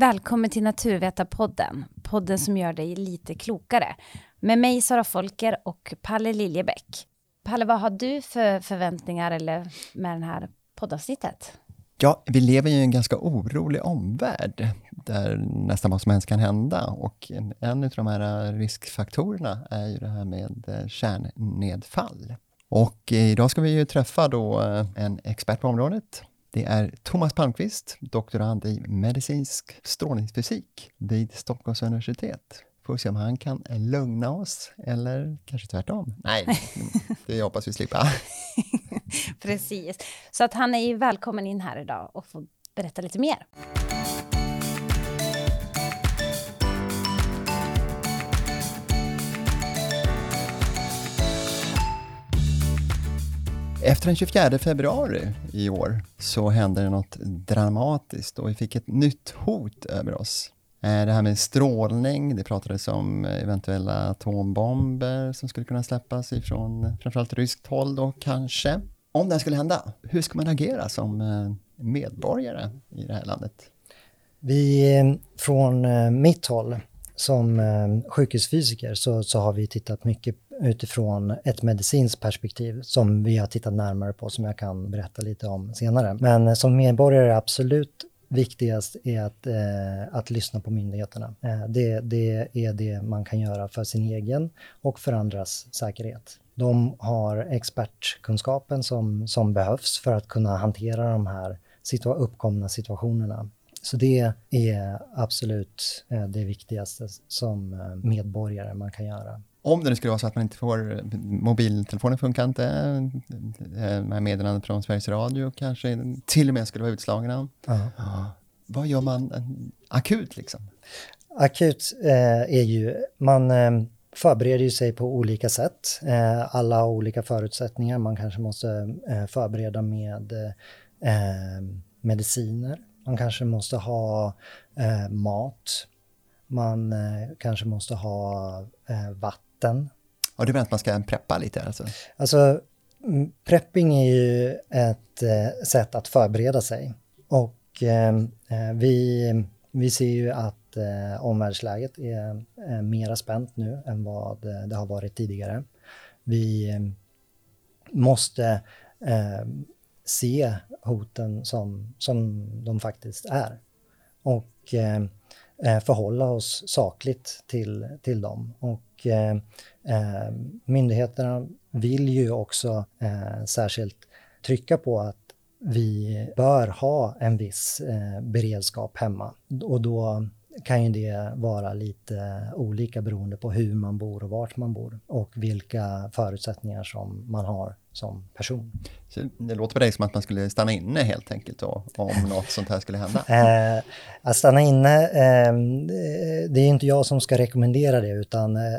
Välkommen till Naturvetarpodden, podden som gör dig lite klokare. Med mig Sara Folker och Palle Liljebäck. Palle, vad har du för förväntningar eller med det här poddavsnittet? Ja, vi lever ju i en ganska orolig omvärld där nästan vad som helst kan hända och en av de här riskfaktorerna är ju det här med eh, kärnnedfall. Och eh, idag ska vi ju träffa då eh, en expert på området. Det är Thomas Palmqvist, doktorand i medicinsk strålningsfysik vid Stockholms universitet. Får se om han kan lugna oss, eller kanske tvärtom. Nej, det hoppas vi slippa. Precis. Så att han är välkommen in här idag och får berätta lite mer. Efter den 24 februari i år så hände det något dramatiskt och vi fick ett nytt hot över oss. Eh, det här med strålning, det pratades om eventuella atombomber som skulle kunna släppas ifrån framförallt ryskt håll då kanske. Om det här skulle hända, hur ska man agera som eh, medborgare i det här landet? Vi eh, från mitt håll som sjukhusfysiker så, så har vi tittat mycket utifrån ett medicinskt perspektiv som vi har tittat närmare på som jag kan berätta lite om senare. Men som medborgare är absolut viktigast är att, eh, att lyssna på myndigheterna. Eh, det, det är det man kan göra för sin egen och för andras säkerhet. De har expertkunskapen som, som behövs för att kunna hantera de här situa uppkomna situationerna. Så det är absolut eh, det viktigaste som eh, medborgare man kan göra. Om det skulle vara så att man inte får, mobiltelefonen funkar inte, eh, med meddelanden från Sveriges Radio kanske till och med skulle vara utslagna. Ja. Vad gör man akut liksom? Akut eh, är ju, man eh, förbereder sig på olika sätt. Eh, alla har olika förutsättningar. Man kanske måste eh, förbereda med eh, mediciner. Man kanske måste ha mat. Man kanske måste ha vatten vatten. Och du menar att man ska preppa lite alltså? Alltså, prepping är ju ett eh, sätt att förbereda sig. Och eh, eh, vi, vi ser ju att eh, omvärldsläget är eh, mera spänt nu än vad det har varit tidigare. Vi eh, måste eh, se hoten som, som de faktiskt är. Och förhålla oss sakligt till, till dem. Och och eh, eh, myndigheterna vill ju också eh, särskilt trycka på att vi bör ha en viss eh, beredskap hemma. Och då kan ju det vara lite olika beroende på hur man bor och vart man bor och vilka förutsättningar som man har som person. Så det låter på dig som att man skulle stanna inne helt enkelt då, om något sånt här skulle hända? Eh, att stanna inne, eh, det är inte jag som ska rekommendera det utan eh,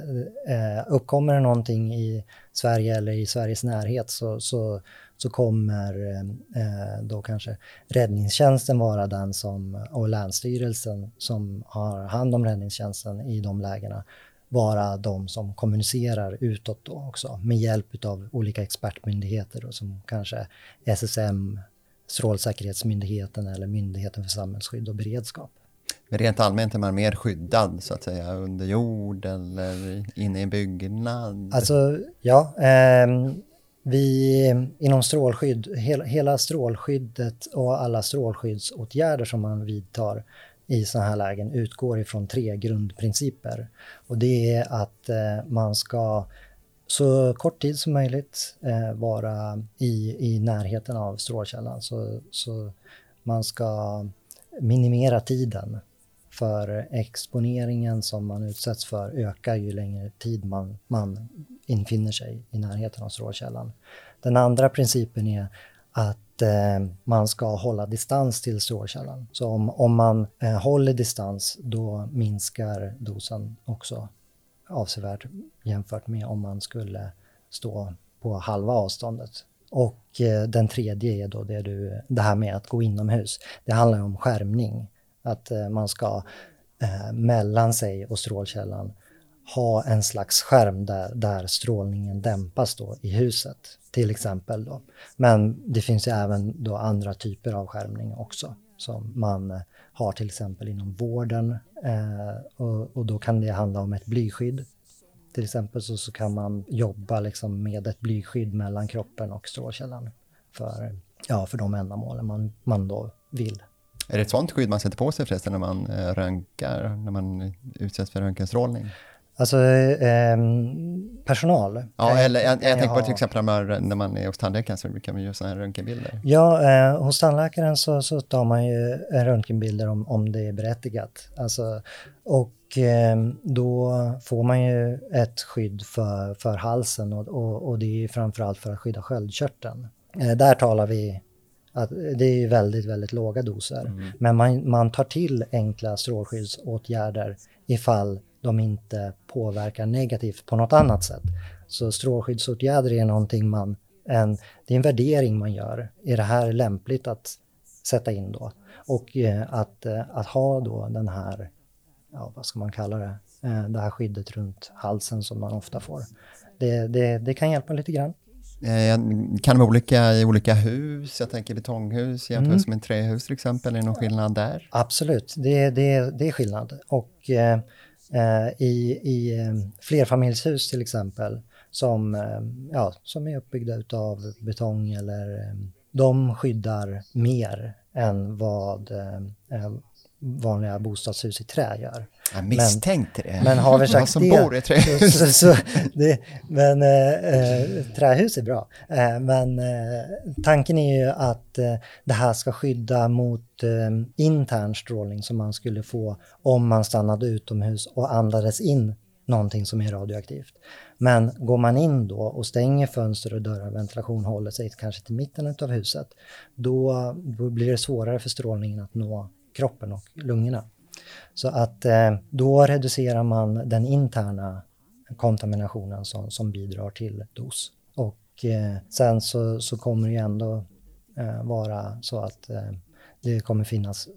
eh, uppkommer det någonting i Sverige eller i Sveriges närhet så, så, så kommer eh, då kanske räddningstjänsten vara den som, och Länsstyrelsen som har hand om räddningstjänsten i de lägena vara de som kommunicerar utåt då också med hjälp av olika expertmyndigheter då, som kanske SSM, Strålsäkerhetsmyndigheten eller Myndigheten för samhällsskydd och beredskap. Men rent allmänt är man mer skyddad så att säga under jord eller inne i byggnad? Alltså, ja. Eh, vi inom strålskydd, hela, hela strålskyddet och alla strålskyddsåtgärder som man vidtar i sådana här lägen utgår ifrån tre grundprinciper. Och det är att eh, man ska så kort tid som möjligt eh, vara i, i närheten av strålkällan. Så, så man ska minimera tiden för exponeringen som man utsätts för ökar ju längre tid man, man infinner sig i närheten av strålkällan. Den andra principen är att eh, man ska hålla distans till strålkällan. Så om, om man eh, håller distans då minskar dosen också avsevärt jämfört med om man skulle stå på halva avståndet. Och eh, den tredje är då det, du, det här med att gå inomhus. Det handlar om skärmning. Att eh, man ska eh, mellan sig och strålkällan ha en slags skärm där, där strålningen dämpas då i huset till exempel. Då. Men det finns ju även då andra typer av skärmning också. som man eh, har till exempel inom vården eh, och, och, då kan det handla om ett blyskydd. Till exempel så, så kan man jobba liksom med ett blyskydd mellan kroppen och strålkällan för, ja, för de ändamålen man, man då vill. Är det ett sånt skydd man sätter på sig förresten när man eh, röntgar, när man utsätts för röntgenstrålning? Alltså eh, personal. Ja, eller jag, jag tänker på till exempel när man, när man är hos tandläkaren så brukar man göra sådana här röntgenbilder. Ja, eh, hos tandläkaren så, så tar man ju röntgenbilder om, om det är berättigat. Alltså, och eh, då får man ju ett skydd för, för halsen och, och, och det är framförallt för att skydda sköldkörteln. Eh, där talar vi att det är väldigt, väldigt låga doser. Mm. Men man, man tar till enkla strålskyddsåtgärder ifall de inte påverkar negativt på något annat sätt. Så strålskyddsåtgärder är någonting man, en, det är en värdering man gör. Är det här lämpligt att sätta in då? Och eh, att, eh, att ha då den här, ja vad ska man kalla det, eh, det här skyddet runt halsen som man ofta får. Det, det, det kan hjälpa lite grann. Kan det vara olika i olika hus? Jag tänker betonghus jämfört mm. med trähus till exempel. Är det någon skillnad där? Absolut, det, det, det är skillnad. Och eh, eh, i, i eh, flerfamiljshus till exempel som, eh, ja, som är uppbyggda av betong eller eh, de skyddar mer än vad eh, vanliga bostadshus i trä gör. Jag misstänkte men, det. Men har vi sagt som det, bor i trähus. Så, så, det, men eh, trähus är bra. Eh, men eh, tanken är ju att eh, det här ska skydda mot eh, intern strålning som man skulle få om man stannade utomhus och andades in någonting som är radioaktivt. Men går man in då och stänger fönster och dörrar, ventilation håller sig kanske till mitten av huset, då, då blir det svårare för strålningen att nå kroppen och lungorna. Så att eh, då reducerar man den interna kontaminationen som, som bidrar till dos. Och eh, sen så, så kommer det ju ändå eh, vara så att det kommer finnas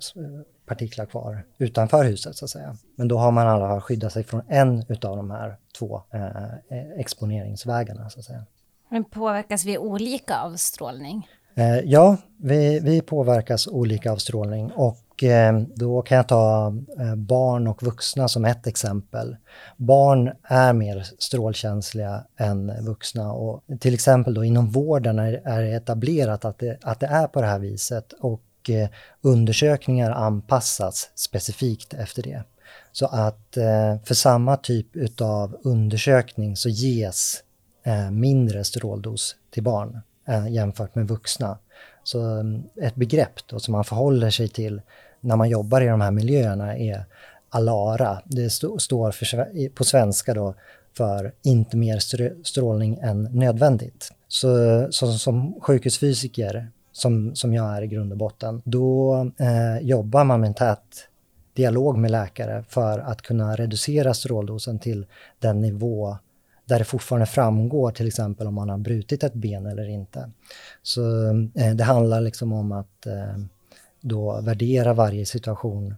partiklar kvar utanför huset så att säga. Men då har man alla fall skyddat sig från en av de här två eh, e-, exponeringsvägarna så att säga. Men påverkas vi olika av strålning? Eh, ja, vi, vi påverkas olika av strålning och eh, då kan jag ta eh, barn och vuxna som ett exempel. Barn är mer strålkänsliga än vuxna och till exempel då inom vården är det etablerat att det, att det är på det här viset och undersökningar anpassas specifikt efter det. Så att för samma typ av undersökning så ges mindre stråldos till barn Eh, jämfört med vuxna. Så mm, ett begrepp då som man förhåller sig till när man jobbar i de här miljöerna är ALARA. Det st står för, på svenska då för inte mer strålning än nödvändigt. Så, så som sjukhusfysiker, som, som jag är i grund och botten, då eh, jobbar man med en tät dialog med läkare för att kunna reducera stråldosen till den nivå där det fortfarande framgår till exempel om man har brutit ett ben eller inte. Så eh, det handlar liksom om att eh, då värdera varje situation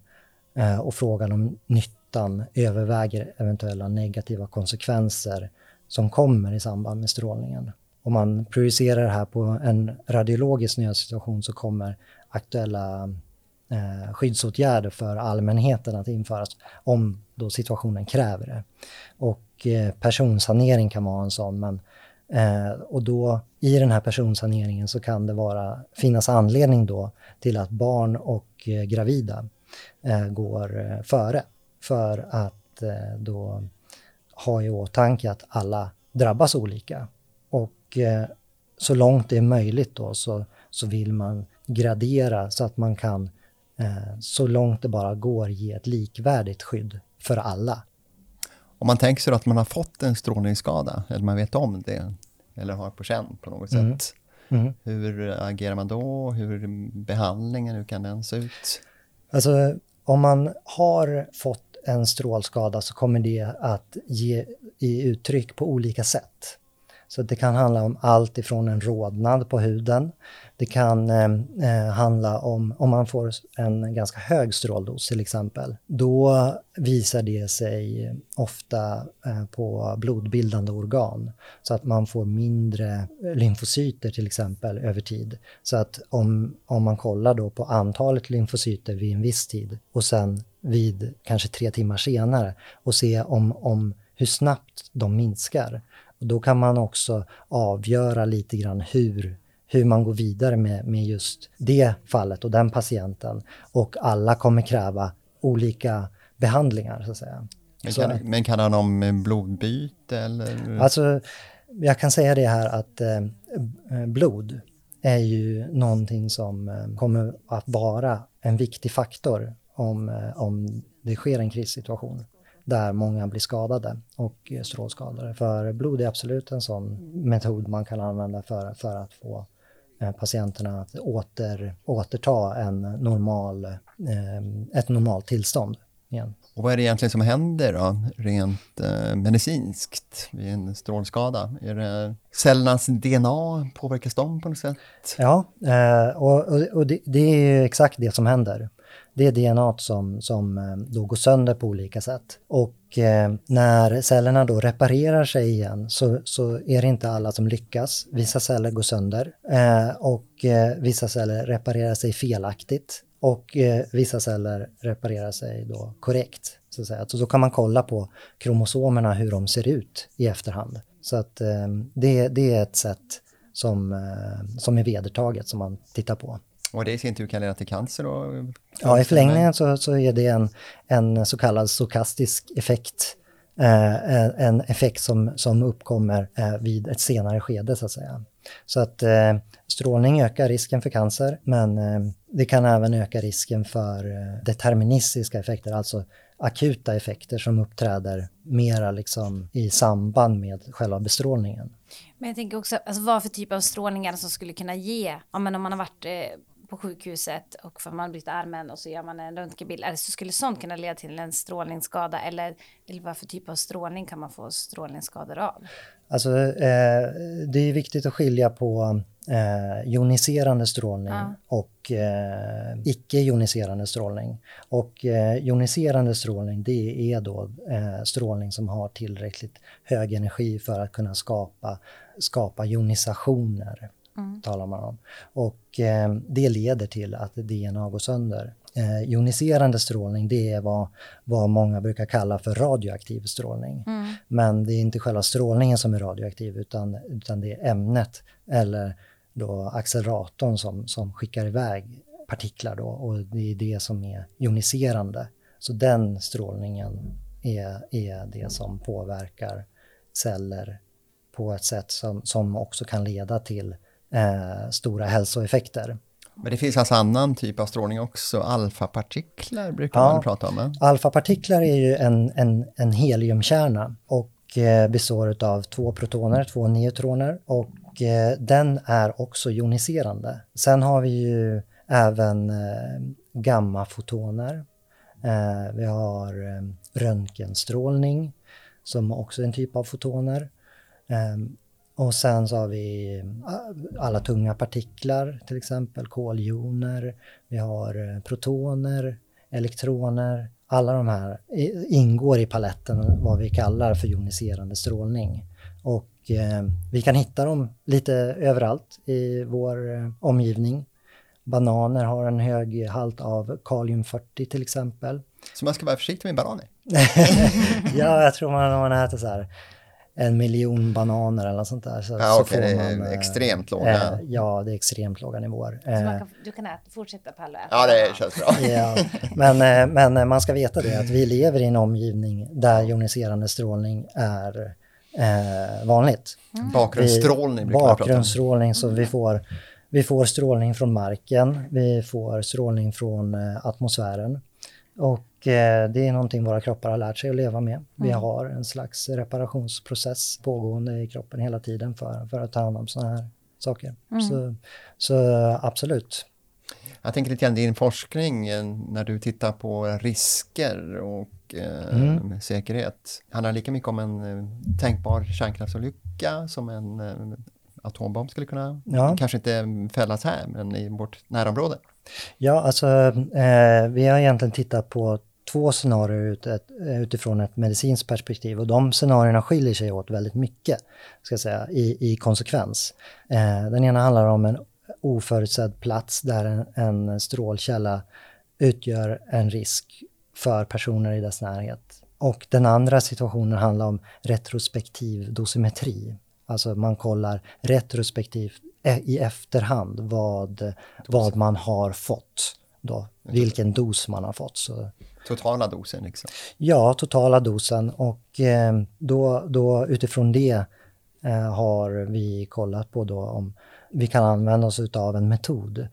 eh, och frågan om nyttan överväger eventuella negativa konsekvenser som kommer i samband med strålningen. Om man projicerar det här på en radiologisk nödsituation så kommer aktuella eh, skyddsåtgärder för allmänheten att införas om då situationen kräver det. Och eh, personsanering kan vara en sån, men Eh, och då i den här personsaneringen så kan det vara, finnas anledning då till att barn och eh, gravida eh, går eh, före. För att eh, då ha i åtanke att alla drabbas olika. Och eh, så långt det är möjligt då så, så vill man gradera så att man kan eh, så långt det bara går ge ett likvärdigt skydd för alla. Om man tänker sig att man har fått en strålningsskada, eller man vet om det, eller har på känn på något mm. sätt. Mm. Hur agerar man då? Hur behandlingen, hur kan den se ut? Alltså, om man har fått en strålskada så kommer det att ge i uttryck på olika sätt. Så det kan handla om allt ifrån en rodnad på huden. Det kan eh, eh, handla om, om man får en ganska hög stråldos till exempel, då visar det sig ofta eh, på blodbildande organ. Så att man får mindre lymfocyter till exempel över tid. Så att om, om man kollar då på antalet lymfocyter vid en viss tid och sen vid kanske tre timmar senare och se om, om hur snabbt de minskar. Och då kan man också avgöra lite grann hur, hur man går vidare med, med just det fallet och den patienten. Och alla kommer kräva olika behandlingar så att säga. Men kan, så, men kan han om blodbyte eller? Alltså, jag kan säga det här att eh, blod är ju någonting som eh, kommer att vara en viktig faktor om, eh, om det sker en krissituation där många blir skadade och strålskadade. För blod är absolut en sån metod man kan använda för, för att få eh, patienterna att åter, återta en normal, eh, ett normalt tillstånd igen. Och vad är det egentligen som händer då, rent eh, medicinskt vid en strålskada? Är det cellernas DNA, påverkas de på något sätt? Ja, eh, och, och, och det, det, är exakt det som händer det är DNA som, som eh, då går sönder på olika sätt. Och eh, när cellerna då reparerar sig igen så, så är det inte alla som lyckas. Vissa celler går sönder eh, och eh, vissa celler reparerar sig felaktigt och eh, vissa celler reparerar sig då korrekt. Så, att säga. så då kan man kolla på kromosomerna hur de ser ut i efterhand. Så att eh, det, det är ett sätt som, som är vedertaget som man tittar på. Och det i sin tur kan leda till cancer? Och ja, i förlängningen så, så är det en, en så kallad stokastisk effekt. Eh, en effekt som, som uppkommer eh, vid ett senare skede så att säga. Så att eh, strålning ökar risken för cancer men eh, det kan även öka risken för eh, deterministiska effekter, alltså akuta effekter som uppträder mera liksom i samband med själva bestrålningen. Men jag tänker också, alltså vad för typ av strålningar som skulle kunna ge, ja, men om man har varit eh, på sjukhuset och för man bryter armen och så gör man en röntgenbild. Eller så skulle sånt kunna leda till en strålningsskada eller, eller vad för typ av strålning kan man få strålningsskador av? Alltså eh, det är viktigt att skilja på eh, joniserande strålning ja. och eh, icke-joniserande strålning. Och eh, joniserande strålning det är då eh, strålning som har tillräckligt hög energi för att kunna skapa, skapa jonisationer mm. talar man om. Och eh, det leder till att DNA går sönder. Eh, joniserande strålning det är vad, vad många brukar kalla för radioaktiv strålning. Mm. Men det är inte själva strålningen som är radioaktiv utan, utan det är ämnet eller då acceleratorn som, som skickar iväg partiklar då och det är det som är joniserande. Så den strålningen är, är det som påverkar celler på ett sätt som, som också kan leda till eh, stora hälsoeffekter. Men det finns alltså annan typ av strålning också, alfapartiklar brukar ja, man prata om. Eh? Alfapartiklar är ju en, en, en heliumkärna och eh, består av två protoner, två neutroner och eh, den är också joniserande. Sen har vi ju även eh, gammafotoner. Vi har röntgenstrålning som också är en typ av fotoner. Och sen så har vi äh, alla tunga partiklar, till exempel koljoner, vi har eh, protoner, elektroner. Alla de här ingår i paletten vad vi kallar för joniserande strålning. Och eh, vi kan hitta dem lite överallt i vår eh, omgivning. Bananer har en hög halt av kalium-40 till exempel. Så man ska vara försiktig med bananer? ja, jag tror man, man äter så här en miljon bananer eller något sånt där. Så, ja, okej, okay, det är man, eh, extremt låga. Eh, ja, det är extremt låga nivåer. Så eh, kan, du kan äta, fortsätta Palle? Ja, det känns bra. ja, men, eh, men eh, man ska veta det att vi lever i en omgivning där joniserande strålning är eh, vanligt. Mm. Bakgrundsstrålning brukar Bakgrundsstrålning, så vi får, vi får strålning från marken, vi får strålning från atmosfären. Och eh, det är någonting våra kroppar har lärt sig att leva med. Vi mm. har en slags reparationsprocess pågående i kroppen hela tiden för, för att ta hand om sådana här saker. Mm. Så, så absolut. Jag tänker lite grann din forskning eh, när du tittar på risker och eh, mm. säkerhet. Handlar lika mycket om en eh, tänkbar kärnkraftsolycka som en atombomb skulle kunna, ja. kanske inte fällas här, men i vårt närområde? Ja, alltså eh, vi har egentligen tittat på två scenarier ut ett, utifrån ett medicinskt perspektiv och de scenarierna skiljer sig åt väldigt mycket, ska säga, i, i konsekvens. Eh, den ena handlar om en oförutsedd plats där en, en strålkälla utgör en risk för personer i dess närhet. Och den andra situationen handlar om retrospektiv dosimetri. Alltså man kollar retrospektivt e, i efterhand vad, vad man har fått. Då, vilken dos man har fått. Så. Totala dosen liksom? Ja, totala dosen och eh, då, då utifrån det eh, har vi kollat på då om vi kan använda oss av en metod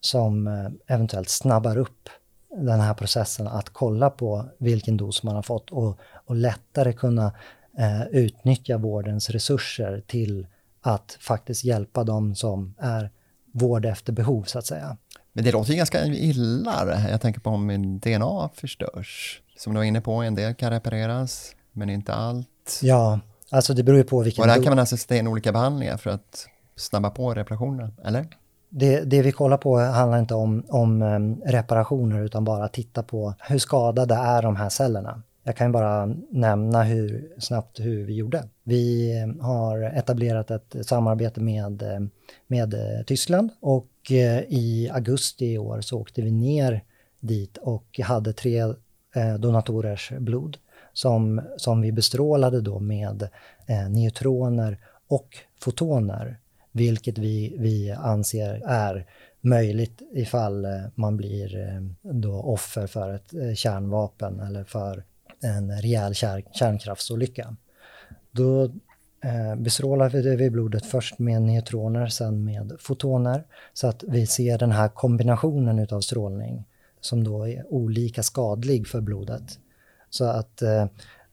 som eh, eventuellt snabbar upp den här processen att kolla på vilken dos man har fått och, och lättare kunna eh, utnyttja vårdens resurser till att faktiskt hjälpa dem som är vård efter behov så att säga. Men det låter ju ganska illa. Jag tänker på om min DNA förstörs. Som du var inne på, en del kan repareras, men inte allt. Ja, alltså det beror ju på vilken... Och där kan man alltså in olika behandlingar för att snabba på reparationerna, eller? Det, det, vi kollar på handlar inte om, om um, reparationer utan bara titta på hur skadade är de här cellerna. Jag kan bara nämna hur snabbt hur vi gjorde. Vi eh, har etablerat ett samarbete med, eh, med eh, Tyskland och i augusti i år så åkte vi ner dit och hade tre donatorers blod som, som vi bestrålade då med neutroner och fotoner vilket vi, vi anser är möjligt ifall man blir då offer för ett kärnvapen eller för en rejäl kärnkraftsolycka. Då eh, bestrålar vi blodet först med neutroner, sen med fotoner, så att vi ser den här kombinationen utav strålning som då är olika skadlig för blodet. Så att eh,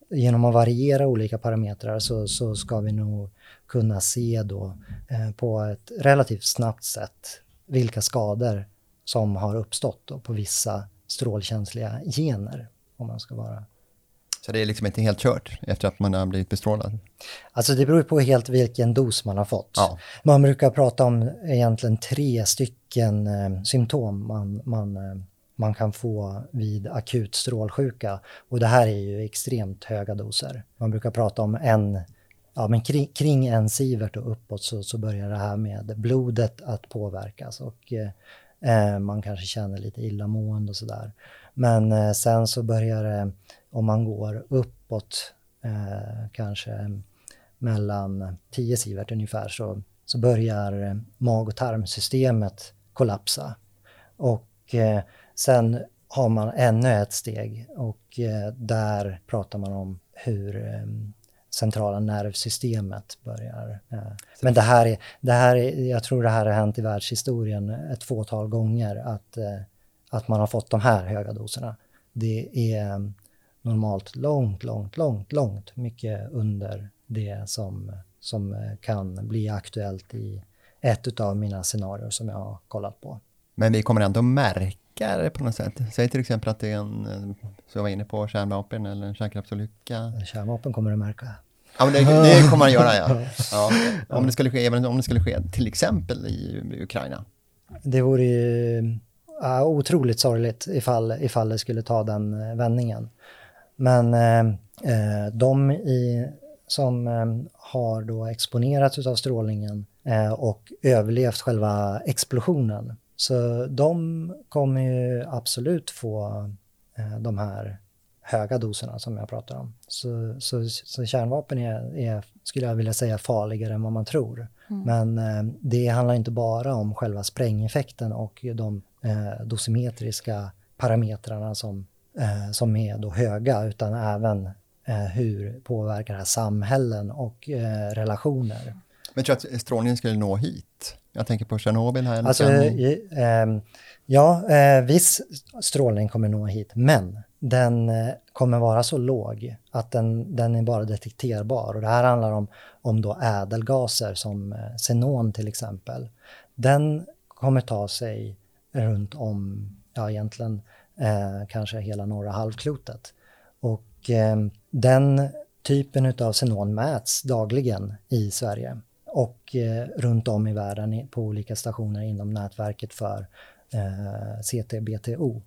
genom att variera olika parametrar så, så ska vi nog kunna se då eh, på ett relativt snabbt sätt vilka skador som har uppstått då på vissa strålkänsliga gener, om man ska vara så det är liksom inte helt kört efter att man har blivit bestrålad? Alltså det beror på helt vilken dos man har fått. Ja. Man brukar prata om egentligen tre stycken eh, symptom man, man, eh, man kan få vid akut strålsjuka. Och det här är ju extremt höga doser. Man brukar prata om en ja, men kring, kring en sievert och uppåt så, så börjar det här med blodet att påverkas och eh, man kanske känner lite illamående och sådär. Men eh, sen så börjar det, om man går uppåt, eh, kanske mellan 10 sievert ungefär, så, så börjar mag och tarmsystemet kollapsa. Och eh, sen har man ännu ett steg och eh, där pratar man om hur ehm, centrala nervsystemet börjar. Eh. Men det här, är, det här är, jag tror det här har hänt i världshistorien ett fåtal gånger att, eh, att man har fått de här höga doserna. Det är normalt långt, långt, långt, långt mycket under det som, som kan bli aktuellt i ett av mina scenarier som jag har kollat på. Men vi kommer ändå märka det på något sätt. Säg till exempel att det är en, som jag var inne på, kärnvapen eller en kärnkraftsolycka. Kärnvapen kommer du märka. Ja, men det, det kommer man göra, ja. ja. Om, det skulle ske, även om det skulle ske till exempel i Ukraina. Det vore ju uh, otroligt sorgligt ifall, ifall det skulle ta den uh, vändningen. Men uh, de i, som har då exponerats av strålningen och överlevt själva explosionen, så de kommer ju absolut få de här höga doserna som jag pratar om. Så, så, så kärnvapen är, är, skulle jag vilja säga, farligare än vad man tror. Mm. Men eh, det handlar inte bara om själva sprängeffekten och de eh, dosimetriska parametrarna som, eh, som är då höga, utan även eh, hur påverkar det här samhällen och eh, relationer. Men tror du att strålningen skulle nå hit? Jag tänker på Tjernobyl här. Alltså, eh, ja, viss strålning kommer nå hit, men den eh, kommer vara så låg att den, den är bara detekterbar. Och det här handlar om, om då ädelgaser som eh, xenon till exempel. Den kommer ta sig runt om, ja egentligen eh, kanske hela norra halvklotet. Och eh, den typen av xenon mäts dagligen i Sverige och eh, runt om i världen på olika stationer inom nätverket för eh, CTBTO.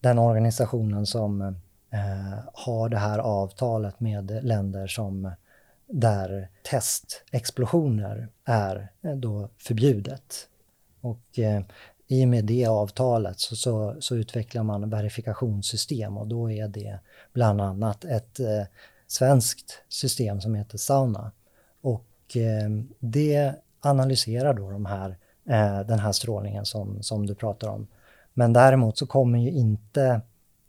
Den organisationen som eh, har det här avtalet med länder som där testexplosioner är eh, då förbjudet. Och eh, i och med det avtalet så, så, så, utvecklar man verifikationssystem och då är det bland annat ett eh, svenskt system som heter Sauna. Och eh, det analyserar då de här, eh, den här strålningen som, som du pratar om. Men däremot så kommer ju inte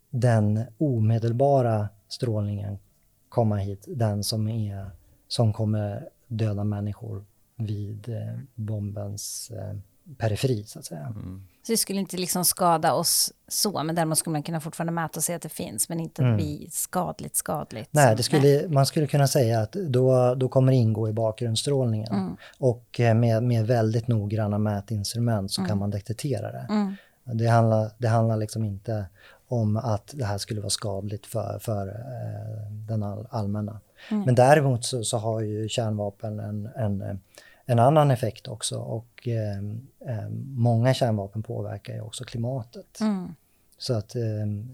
den omedelbara strålningen komma hit, den som, är, som kommer döda människor vid eh, bombens eh, periferi så att säga. Mm. Så det skulle inte liksom skada oss så, men däremot skulle man kunna fortfarande mäta och se att det finns, men inte mm. bli skadligt skadligt. Nej, det skulle, Nej. man skulle kunna säga att då, då kommer det ingå i bakgrundsstrålningen. Mm. Och eh, med, med väldigt noggranna mätinstrument så mm. kan man detektera det. Mm. Det handlar, det handlar liksom inte om att det här skulle vara skadligt för, för eh, den all, allmänna. Mm. Men däremot så, så, har ju kärnvapen en, en, en annan effekt också och eh, eh, många kärnvapen påverkar ju också klimatet. Mm. Så att eh,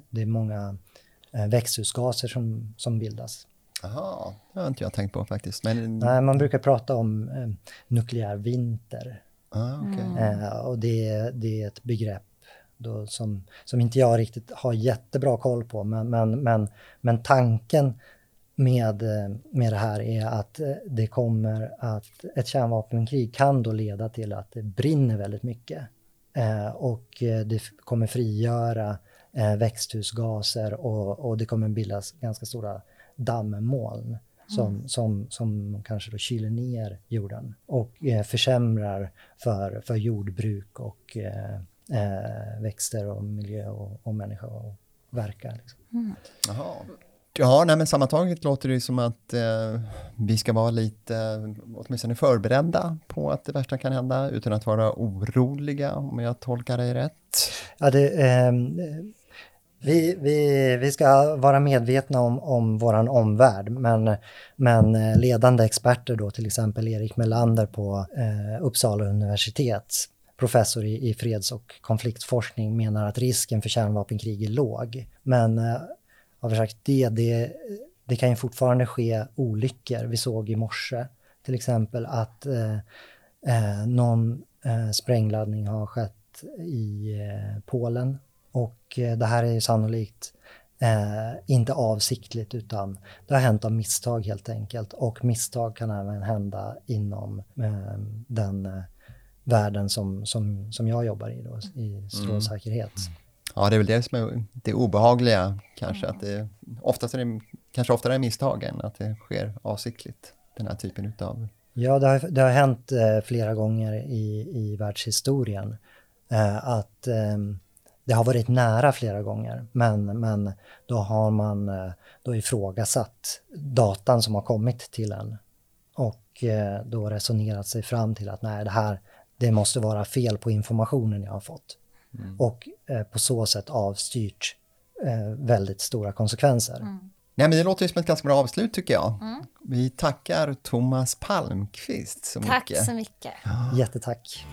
det är många eh, växthusgaser som, som bildas. Jaha, det har inte jag tänkt på faktiskt. Men... Nej, man brukar prata om eh, nukleär vinter. Ah, okay. mm. och det, det är ett begrepp då som, som inte jag riktigt har jättebra koll på. Men, men, men, men tanken med, med det här är att det kommer att ett kärnvapenkrig kan då leda till att det brinner väldigt mycket. Eh, och det kommer frigöra eh, växthusgaser och, och det kommer bildas ganska stora dammoln som, mm. som, som kanske då kyler ner jorden och eh, försämrar för, för jordbruk och eh, eh, växter och miljö och, och människa och verka. Liksom. Mm. Ja, nej, men sammantaget låter det som att eh, vi ska vara lite, åtminstone förberedda på att det värsta kan hända utan att vara oroliga, om jag tolkar dig rätt. Ja, det, eh, vi, vi, vi ska vara medvetna om, om vår omvärld, men, men eh, ledande experter då, till exempel Erik Melander på eh, Uppsala universitet, professor i, i freds och konfliktforskning, menar att risken för kärnvapenkrig är låg. Men eh, har vi sagt det, det, det kan ju fortfarande ske olyckor. Vi såg i morse till exempel att eh, eh, någon eh, sprängladdning har skett i eh, Polen och eh, det här är sannolikt eh, inte avsiktligt utan det har hänt av misstag helt enkelt och misstag kan även hända inom den världen som, som, som jag jobbar i, då, i strålsäkerhet. Mm. Ja, det är väl det som är det obehagliga kanske, att det oftast är det kanske oftare är misstag än att det sker avsiktligt, den här typen utav... Ja, det har, det har hänt eh, flera gånger i, i världshistorien eh, att eh, det har varit nära flera gånger, men, men då har man eh, då ifrågasatt datan som har kommit till en och eh, då resonerat sig fram till att nej, det här, det måste vara fel på informationen jag har fått. Mm. Och eh, på så sätt avstyrt eh, väldigt stora konsekvenser. Mm. Nej, men det låter ju som ett ganska bra avslut tycker jag. Mm. Vi tackar Thomas Palmqvist så Tack mycket. så mycket. Jättetack.